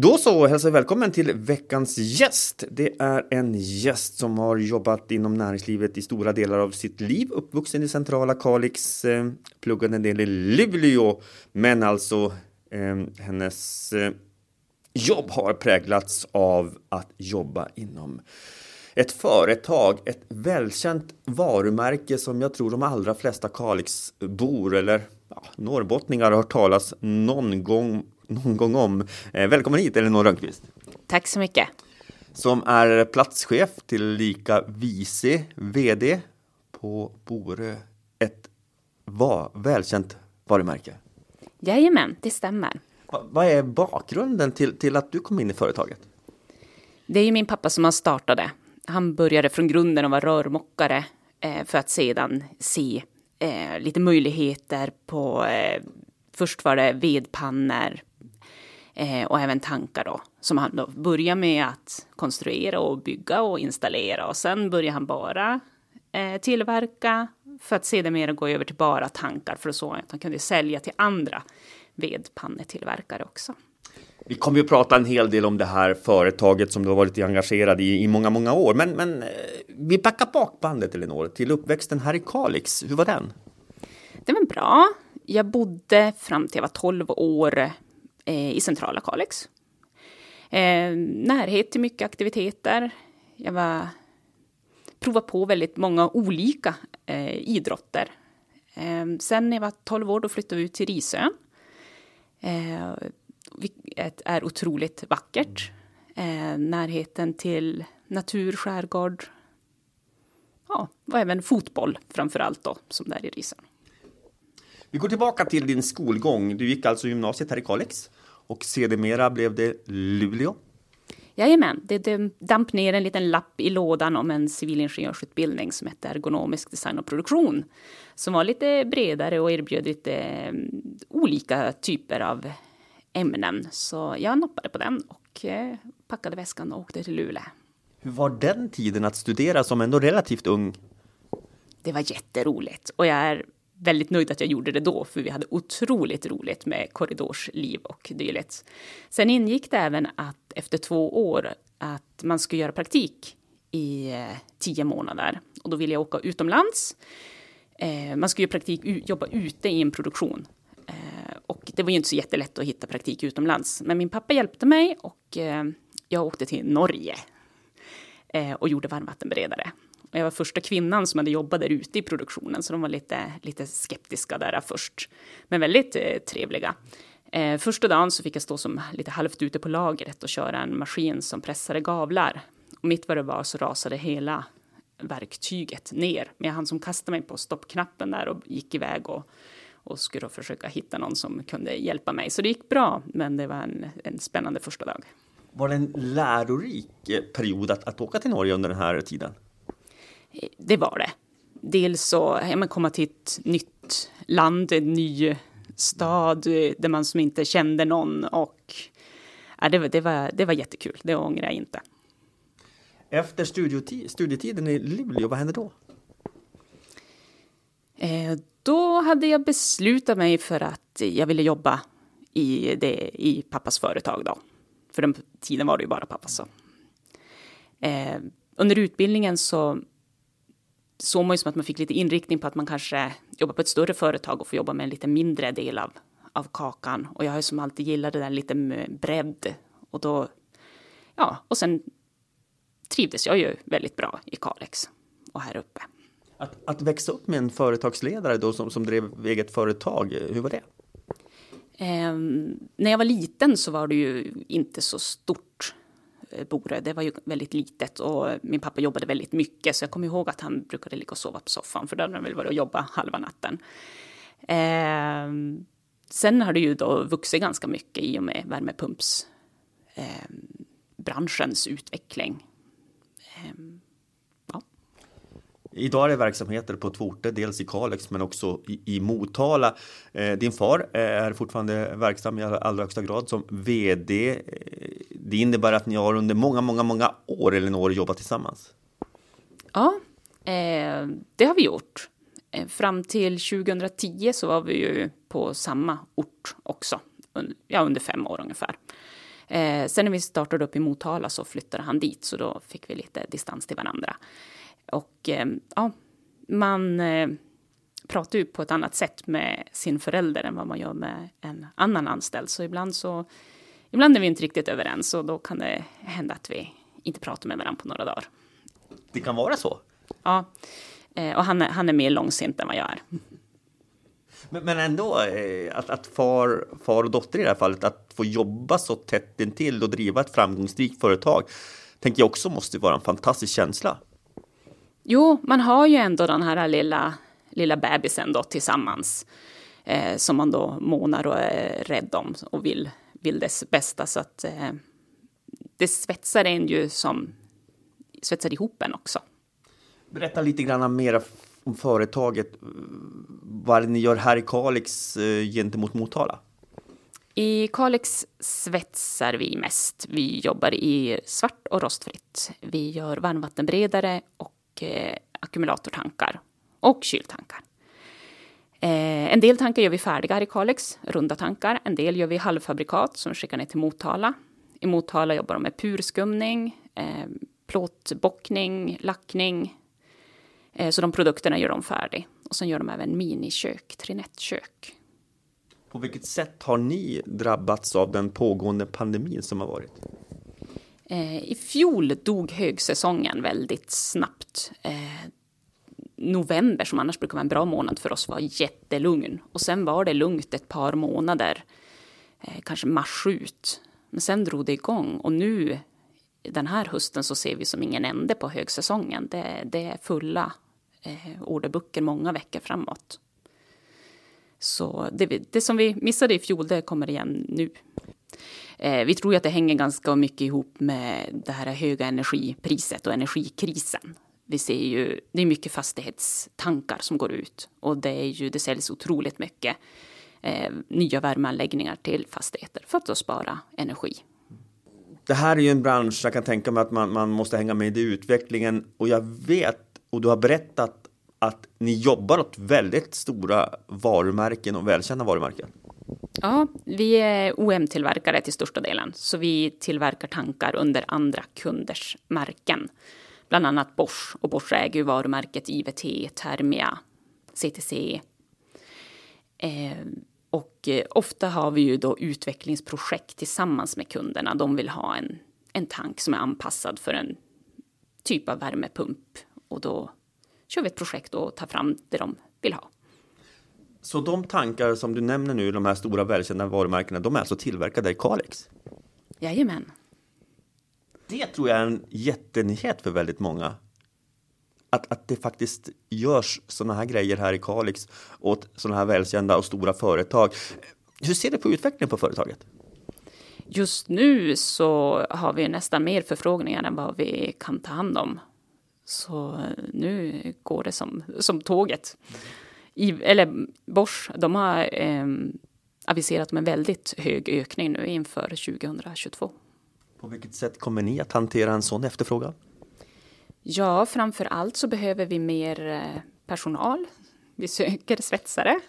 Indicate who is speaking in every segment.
Speaker 1: Då så, hälsar välkommen till veckans gäst. Det är en gäst som har jobbat inom näringslivet i stora delar av sitt liv, uppvuxen i centrala Kalix, eh, pluggade en del i Luleå, men alltså eh, hennes eh, jobb har präglats av att jobba inom ett företag, ett välkänt varumärke som jag tror de allra flesta Kalixbor eller ja, norrbottningar har hört talas någon gång någon gång om. Eh, välkommen hit Elinor Rönnqvist.
Speaker 2: Tack så mycket.
Speaker 1: Som är platschef till lika vice VD på Borö. Ett va, välkänt varumärke.
Speaker 2: Jajamän, det stämmer.
Speaker 1: Va, vad är bakgrunden till, till att du kom in i företaget?
Speaker 2: Det är ju min pappa som har startade. Han började från grunden och var rörmokare eh, för att sedan se eh, lite möjligheter på eh, Först var det vedpannor, Eh, och även tankar då, som han då börjar med att konstruera och bygga och installera. Och sen börjar han bara eh, tillverka för att sedermera gå över till bara tankar för så att han kunde sälja till andra vedpannetillverkare också.
Speaker 1: Vi kommer ju prata en hel del om det här företaget som du har varit engagerad i i många, många år. Men, men eh, vi backar bak bandet, Elinor, till uppväxten här i Kalix. Hur var den?
Speaker 2: Det var bra. Jag bodde fram till jag var 12 år eh, i centrala Kalix. Eh, närhet till mycket aktiviteter. Jag var prova på väldigt många olika eh, idrotter. Eh, sen när jag var 12 år då flyttade vi ut till Risön. Eh, är otroligt vackert. Eh, närheten till natur, skärgård. Ja, och även fotboll framför allt då, som där i Risön.
Speaker 1: Vi går tillbaka till din skolgång. Du gick alltså gymnasiet här i Kalix och sedermera blev det Luleå.
Speaker 2: Jajamän, det damp ner en liten lapp i lådan om en civilingenjörsutbildning som hette ergonomisk design och produktion. Som var lite bredare och erbjöd lite mm, olika typer av ämnen. Så jag nappade på den och eh, packade väskan och åkte till Luleå.
Speaker 1: Hur var den tiden att studera som ändå relativt ung?
Speaker 2: Det var jätteroligt och jag är väldigt nöjd att jag gjorde det då, för vi hade otroligt roligt med korridorsliv och dylikt. Sen ingick det även att efter två år att man skulle göra praktik i eh, tio månader. Och då ville jag åka utomlands. Eh, man skulle ju praktik, jobba ute i en produktion. Eh, och det var ju inte så jättelätt att hitta praktik utomlands. Men min pappa hjälpte mig och jag åkte till Norge och gjorde varmvattenberedare. Jag var första kvinnan som hade jobbat där ute i produktionen, så de var lite, lite skeptiska där först. Men väldigt eh, trevliga. Eh, första dagen så fick jag stå som lite halvt ute på lagret och köra en maskin som pressade gavlar. Och mitt vad det var så rasade hela verktyget ner. Men jag hann som kastade mig på stoppknappen där och gick iväg och, och skulle försöka hitta någon som kunde hjälpa mig. Så det gick bra, men det var en, en spännande första dag.
Speaker 1: Var det en lärorik eh, period att, att åka till Norge under den här tiden?
Speaker 2: Det var det. Dels så ja, man komma till ett nytt land, en ny stad där man som inte kände någon och ja, det, var, det, var, det var jättekul. Det ångrar jag inte.
Speaker 1: Efter studietiden i Luleå, vad hände då?
Speaker 2: Eh, då hade jag beslutat mig för att jag ville jobba i, det, i pappas företag. Då. För den tiden var det ju bara pappa. Så. Eh, under utbildningen så såg man ju som att man fick lite inriktning på att man kanske jobbar på ett större företag och får jobba med en lite mindre del av, av kakan. Och jag har ju som alltid gillat det där lite bredd. Och då, ja, och sen trivdes jag ju väldigt bra i Kalix och här uppe.
Speaker 1: Att, att växa upp med en företagsledare då som, som drev eget företag, hur var det?
Speaker 2: Eh, när jag var liten så var det ju inte så stort Borö, det var ju väldigt litet och min pappa jobbade väldigt mycket så jag kommer ihåg att han brukade ligga och sova på soffan för då hade han väl varit och jobba halva natten. Eh, sen har det ju då vuxit ganska mycket i och med värmepumpsbranschens ehm, eh, utveckling. Eh,
Speaker 1: Idag är det verksamheter på två orter, dels i Kalix men också i, i Motala. Eh, din far eh, är fortfarande verksam i allra högsta grad som VD. Eh, det innebär att ni har under många, många, många år, Elinor, jobbat tillsammans.
Speaker 2: Ja, eh, det har vi gjort. Eh, fram till 2010 så var vi ju på samma ort också, ja, under fem år ungefär. Eh, sen när vi startade upp i Motala så flyttade han dit, så då fick vi lite distans till varandra. Och eh, ja, man eh, pratar ju på ett annat sätt med sin förälder än vad man gör med en annan anställd. Så ibland så ibland är vi inte riktigt överens och då kan det hända att vi inte pratar med varandra på några dagar.
Speaker 1: Det kan vara så?
Speaker 2: Ja, eh, och han är, han är mer långsint än vad jag är.
Speaker 1: Men, men ändå, eh, att, att far, far och dotter i det här fallet, att få jobba så tätt intill och driva ett framgångsrikt företag, tänker jag också måste vara en fantastisk känsla.
Speaker 2: Jo, man har ju ändå den här lilla, lilla bebisen då tillsammans eh, som man då månar och är rädd om och vill, vill dess bästa. Så att eh, det svetsar en ju som svetsar ihop en också.
Speaker 1: Berätta lite grann mer om företaget, vad ni gör här i Kalix eh, gentemot Motala.
Speaker 2: I Kalix svetsar vi mest. Vi jobbar i svart och rostfritt. Vi gör varmvattenberedare och eh, ackumulatortankar och kyltankar. Eh, en del tankar gör vi färdiga här i Kalix, runda tankar. En del gör vi halvfabrikat som skickar ner till Motala. I Motala jobbar de med purskumning, eh, plåtbockning, lackning. Eh, så de produkterna gör de färdig. Och sen gör de även minikök, trinettkök.
Speaker 1: På vilket sätt har ni drabbats av den pågående pandemin som har varit?
Speaker 2: Eh, I fjol dog högsäsongen väldigt snabbt. November, som annars brukar vara en bra månad för oss, var jättelugn. Och sen var det lugnt ett par månader, eh, kanske mars ut. Men sen drog det igång och nu den här hösten så ser vi som ingen ände på högsäsongen. Det, det är fulla eh, orderböcker många veckor framåt. Så det, det, som vi missade i fjol, det kommer igen nu. Eh, vi tror att det hänger ganska mycket ihop med det här höga energipriset och energikrisen. Vi ser ju, det är mycket fastighetstankar som går ut och det är ju, det säljs otroligt mycket eh, nya värmeanläggningar till fastigheter för att då spara energi.
Speaker 1: Det här är ju en bransch, jag kan tänka mig att man, man måste hänga med i utvecklingen och jag vet och du har berättat att ni jobbar åt väldigt stora varumärken och välkända varumärken.
Speaker 2: Ja, vi är OM-tillverkare till största delen, så vi tillverkar tankar under andra kunders märken. Bland annat Bosch, och Bosch äger ju varumärket IVT, Thermia, CTC. Eh, och eh, ofta har vi ju då utvecklingsprojekt tillsammans med kunderna. De vill ha en, en tank som är anpassad för en typ av värmepump. Och då kör vi ett projekt och tar fram det de vill ha.
Speaker 1: Så de tankar som du nämner nu, de här stora välkända varumärkena, de är alltså tillverkade i Kalix?
Speaker 2: Jajamän.
Speaker 1: Det tror jag är en jättenyhet för väldigt många. Att, att det faktiskt görs sådana här grejer här i Kalix åt sådana här välkända och stora företag. Hur ser du på utvecklingen på företaget?
Speaker 2: Just nu så har vi nästan mer förfrågningar än vad vi kan ta hand om. Så nu går det som, som tåget. I, eller Bosch, de har eh, aviserat om en väldigt hög ökning nu inför 2022.
Speaker 1: På vilket sätt kommer ni att hantera en sån efterfrågan?
Speaker 2: Ja, framför allt så behöver vi mer eh, personal. Vi söker svetsare.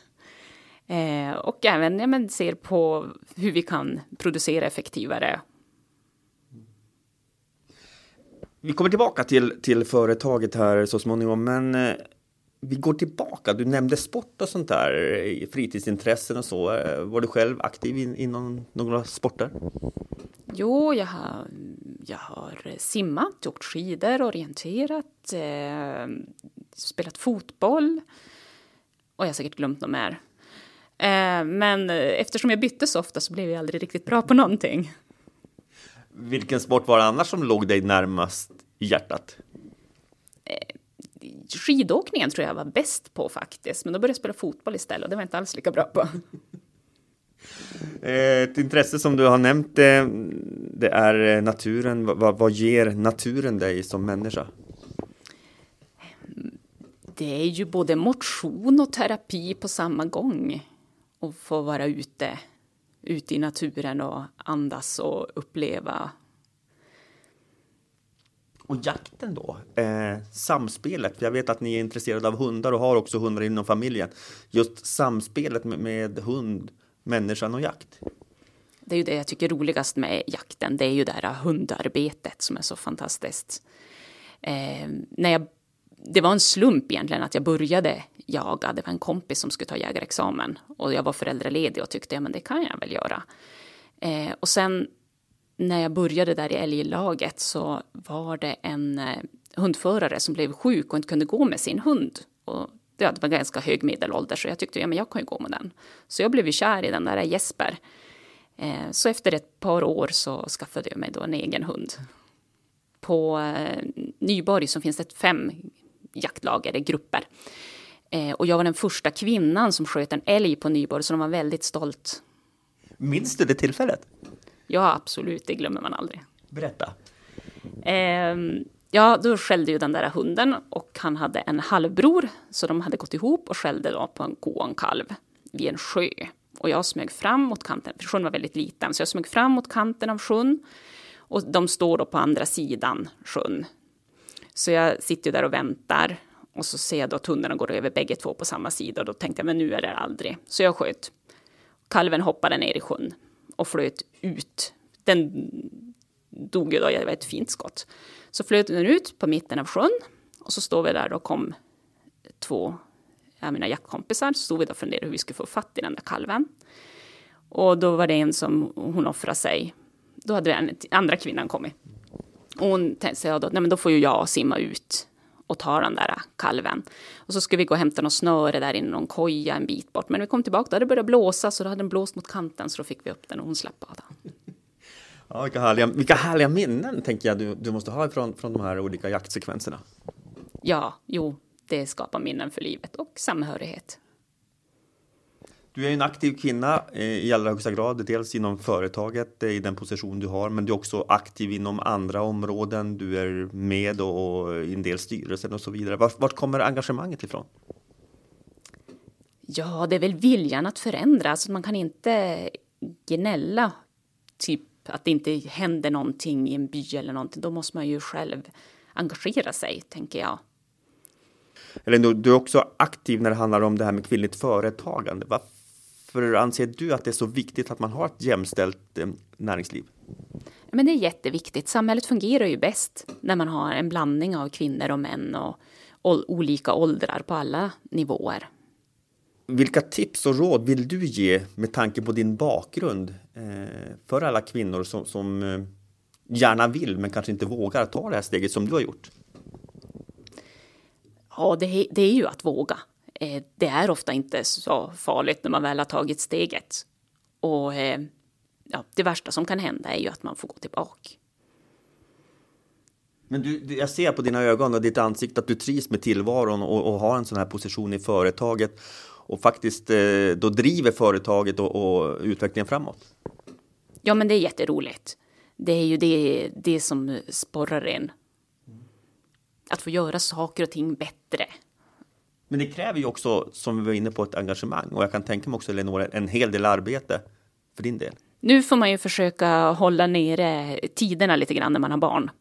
Speaker 2: Eh, och även ja, men, ser på hur vi kan producera effektivare.
Speaker 1: Vi kommer tillbaka till, till företaget här så småningom, men eh, vi går tillbaka. Du nämnde sport och sånt där, fritidsintressen och så. Var du själv aktiv in, inom några sporter?
Speaker 2: Jo, jag har, jag har simmat, åkt skidor, orienterat, eh, spelat fotboll. Och jag har säkert glömt något mer. Eh, men eftersom jag bytte så ofta så blev jag aldrig riktigt bra på någonting.
Speaker 1: Vilken sport var det annars som låg dig närmast i hjärtat?
Speaker 2: Eh, skidåkningen tror jag var bäst på faktiskt, men då började jag spela fotboll istället och det var jag inte alls lika bra på.
Speaker 1: Eh, ett intresse som du har nämnt det, det är naturen. Vad, vad ger naturen dig som människa?
Speaker 2: Det är ju både motion och terapi på samma gång. Att få vara ute, ute i naturen och andas och uppleva.
Speaker 1: Och jakten då? Eh, samspelet, för jag vet att ni är intresserade av hundar och har också hundar inom familjen. Just samspelet med, med hund människan och jakt?
Speaker 2: det är ju det jag tycker är roligast med jakten. Det är ju det här hundarbetet som är så fantastiskt. Eh, när jag, det var en slump egentligen att jag började jaga. Det var en kompis som skulle ta jägarexamen och jag var föräldraledig och tyckte ja, men det kan jag väl göra. Eh, och sen när jag började där i älglaget så var det en eh, hundförare som blev sjuk och inte kunde gå med sin hund. Och det var ganska hög medelålder så jag tyckte ja, men jag kan ju gå med den. Så jag blev ju kär i den där Jesper. Eh, så efter ett par år så skaffade jag mig då en egen hund. På eh, Nyborg så finns det fem jaktlag, eller grupper. Och jag var den första kvinnan som sköt en älg på Nyborg så de var väldigt stolt.
Speaker 1: Minns du det tillfället?
Speaker 2: Ja, absolut, det glömmer man aldrig.
Speaker 1: Berätta.
Speaker 2: Ehm, ja, då skällde ju den där hunden och han hade en halvbror så de hade gått ihop och skällde då på en ko och en kalv vid en sjö. Och jag smög fram mot kanten, för sjön var väldigt liten, så jag smög fram mot kanten av sjön. Och de står då på andra sidan sjön. Så jag sitter där och väntar. Och så ser jag då att hundarna går över bägge två på samma sida. Och då tänkte jag, men nu är det aldrig. Så jag sköt. Kalven hoppade ner i sjön och flöt ut. Den dog ju då, det var ett fint skott. Så flöt den ut på mitten av sjön. Och så står vi där och kom två av mina jaktkompisar så stod vi då och funderade hur vi skulle få fatt i den där kalven. Och då var det en som hon offrade sig. Då hade den andra kvinnan kommit. Och hon tänkte sig då, nej men då får ju jag simma ut och ta den där kalven. Och så skulle vi gå och hämta något snöre där inne, någon koja en bit bort. Men när vi kom tillbaka, då hade det börjat blåsa, så då hade den blåst mot kanten, så då fick vi upp den och hon slapp bada.
Speaker 1: Ja, vilka, härliga, vilka härliga minnen tänker jag du, du måste ha från, från de här olika jaktsekvenserna.
Speaker 2: Ja, jo, det skapar minnen för livet och samhörighet.
Speaker 1: Du är en aktiv kvinna eh, i allra högsta grad, dels inom företaget eh, i den position du har, men du är också aktiv inom andra områden. Du är med och i en del styrelser och så vidare. Vart, vart kommer engagemanget ifrån?
Speaker 2: Ja, det är väl viljan att förändra. Alltså man kan inte gnälla, typ att det inte händer någonting i en by eller någonting. Då måste man ju själv engagera sig, tänker jag
Speaker 1: eller du är också aktiv när det handlar om det här med kvinnligt företagande. Varför anser du att det är så viktigt att man har ett jämställt eh, näringsliv?
Speaker 2: Men det är jätteviktigt. Samhället fungerar ju bäst när man har en blandning av kvinnor och män och, olika åldrar på alla nivåer.
Speaker 1: Vilka tips och råd vill du ge med tanke på din bakgrund eh, för alla kvinnor som, som eh, gärna vill men kanske inte vågar ta det här steget som du har gjort?
Speaker 2: Ja, det, det är ju att våga. Eh, det är ofta inte så farligt när man väl har tagit steget. Och eh, ja, det värsta som kan hända är ju att man får gå tillbaka.
Speaker 1: Men du, jag ser på dina ögon och ditt ansikte att du trivs med tillvaron och, och har en sån här position i företaget och faktiskt eh, då driver företaget och, och utvecklingen framåt.
Speaker 2: Ja, men det är jätteroligt. Det är ju det, det som sporrar en att få göra saker och ting bättre.
Speaker 1: Men det kräver ju också, som vi var inne på, ett engagemang och jag kan tänka mig också, Eleonora, en hel del arbete för din del.
Speaker 2: Nu får man ju försöka hålla nere tiderna lite grann när man har barn.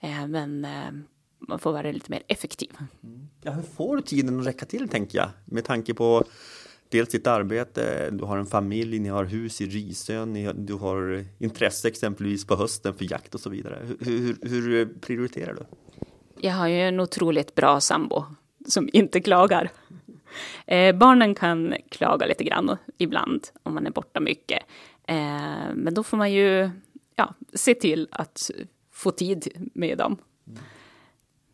Speaker 2: Eh, men eh, man får vara lite mer effektiv.
Speaker 1: Ja, hur får du tiden att räcka till, tänker jag, med tanke på dels ditt arbete, du har en familj, ni har hus i Risön, du har intresse exempelvis på hösten för jakt och så vidare. Hur, hur, hur prioriterar du?
Speaker 2: jag har ju en otroligt bra sambo som inte klagar. Eh, barnen kan klaga lite grann ibland om man är borta mycket. Eh, men då får man ju ja, se till att få tid med dem.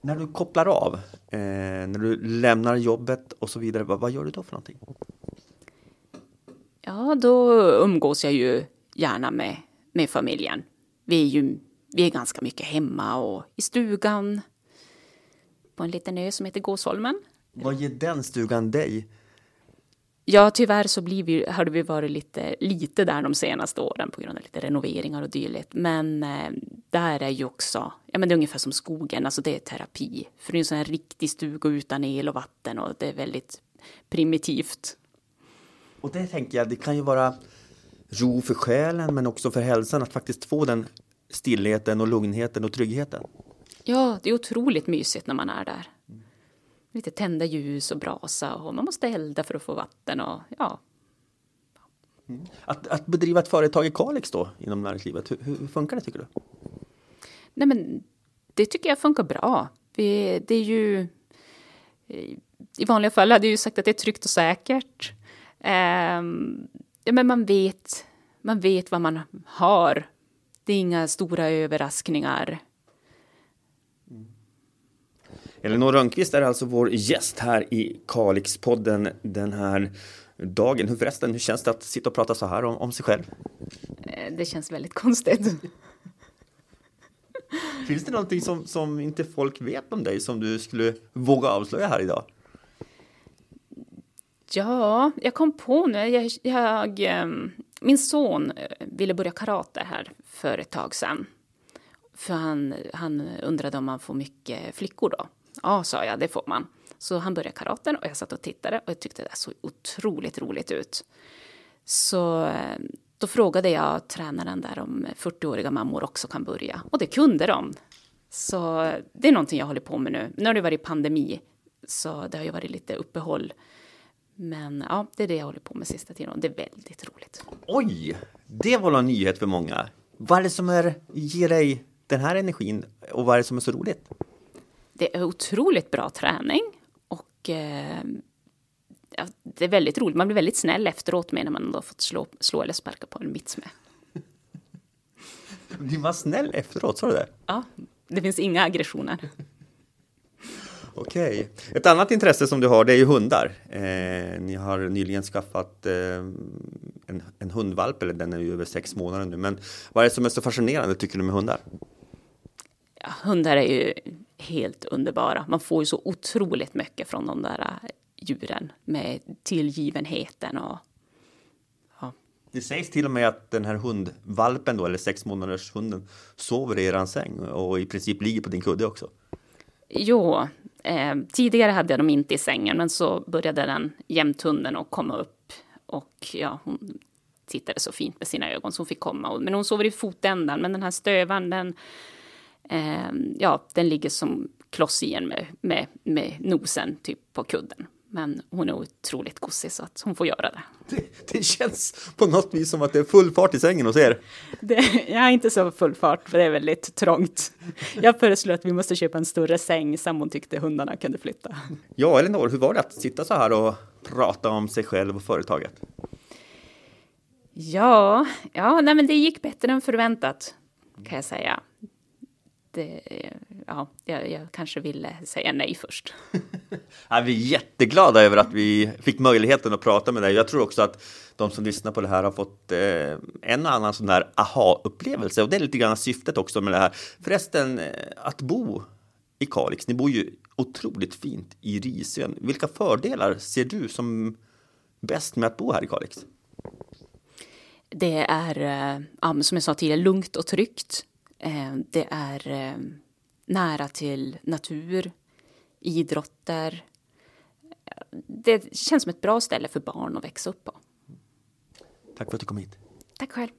Speaker 1: När du kopplar av, eh, när du lämnar jobbet och så vidare, vad, vad, gör du då för någonting?
Speaker 2: Ja, då umgås jag ju gärna med, med familjen. Vi är ju vi är ganska mycket hemma och i stugan, på en liten ö som heter Gåsholmen.
Speaker 1: Vad ger den stugan dig?
Speaker 2: Ja, tyvärr så blir vi, har vi varit lite, lite där de senaste åren på grund av lite renoveringar och dylikt. Men eh, där är ju också, ja men det är ungefär som skogen, alltså det är terapi. För det är en sån här riktig stuga utan el och vatten och det är väldigt primitivt.
Speaker 1: Och det tänker jag, det kan ju vara ro för själen men också för hälsan att faktiskt få den stillheten och lugnheten och tryggheten.
Speaker 2: Ja, det är otroligt mysigt när man är där. Lite tända ljus och brasa och man måste elda för att få vatten och ja.
Speaker 1: Mm. Att, att bedriva ett företag i Kalix då inom näringslivet, hur, hur funkar det tycker du?
Speaker 2: Nej, men det tycker jag funkar bra. Vi, det är ju... I vanliga fall hade jag ju sagt att det är tryggt och säkert. Um, ja, men man vet, man vet vad man har. Det är inga stora överraskningar.
Speaker 1: Elinor Rönnqvist är alltså vår gäst här i Kalixpodden den här dagen. Hur förresten, hur känns det att sitta och prata så här om, om sig själv?
Speaker 2: Eh, det känns väldigt konstigt.
Speaker 1: Finns det någonting som, som inte folk vet om dig som du skulle våga avslöja här idag?
Speaker 2: Ja, jag kom på nu. Jag, jag, ehm, min son eh, ville börja karate här för ett tag sedan. För han, han undrade om man får mycket flickor då. Ja, sa jag, det får man. Så han började karaten och jag satt och tittade och jag tyckte det såg otroligt roligt ut. Så eh, då frågade jag tränaren där om 40-åriga mammor också kan börja och det kunde de. Så eh, det är någonting jag håller på med nu. Nu har det varit pandemi så det har ju varit lite uppehåll. Men ja, det är det jag håller på med sista tiden och det är väldigt roligt.
Speaker 1: Oj, det var en nyhet för många. Vad är det som är, ger dig den här energin och vad är det som är så roligt?
Speaker 2: Det är otroligt bra träning och eh, det är väldigt roligt. Man blir väldigt snäll efteråt med när man har fått slå, slå eller sparka på en mitts med.
Speaker 1: Blir man snäll efteråt, sa du det?
Speaker 2: Ja, det finns inga aggressioner.
Speaker 1: Okej. Ett annat intresse som du har, det är ju hundar. Eh, ni har nyligen skaffat eh, en, en hundvalp, eller den är ju över sex månader nu. Men vad är det som är så fascinerande, tycker du, med hundar?
Speaker 2: Ja, hundar är ju helt underbara. Man får ju så otroligt mycket från de där djuren med tillgivenheten och
Speaker 1: ja. Det sägs till och med att den här hundvalpen då, eller sex månaders hunden, sover i eran säng och i princip ligger på din kudde också.
Speaker 2: Jo, eh, tidigare hade jag dem inte i sängen, men så började den jämthunden att komma upp och ja, hon tittade så fint med sina ögon så hon fick komma. Men hon sover i fotändan, men den här stövaren, den, eh, ja, den ligger som kloss igen med, med, med nosen typ på kudden. Men hon är otroligt gosig så att hon får göra det.
Speaker 1: det. det. känns på något vis som att det är full fart i sängen hos er.
Speaker 2: Det, jag är inte så full fart för det är väldigt trångt. Jag föreslår att vi måste köpa en större säng. Sambon tyckte hundarna kunde flytta.
Speaker 1: Ja, Elinor, hur var det att sitta så här och prata om sig själv och företaget?
Speaker 2: Ja, ja nej, men det gick bättre än förväntat kan jag säga det, ja, jag, jag, kanske ville säga nej först.
Speaker 1: ja, vi är jätteglada över att vi fick möjligheten att prata med dig. Jag tror också att de som lyssnar på det här har fått eh, en och annan sån där aha-upplevelse och det är lite grann syftet också med det här. Förresten, eh, att bo i Kalix, ni bor ju otroligt fint i Risön. Vilka fördelar ser du som bäst med att bo här i Kalix?
Speaker 2: Det är, eh, som jag sa tidigare, lugnt och tryggt. Eh, det är eh, nära till natur, idrotter. Det känns som ett bra ställe för barn att växa upp på.
Speaker 1: Tack för att du kom hit.
Speaker 2: Tack själv.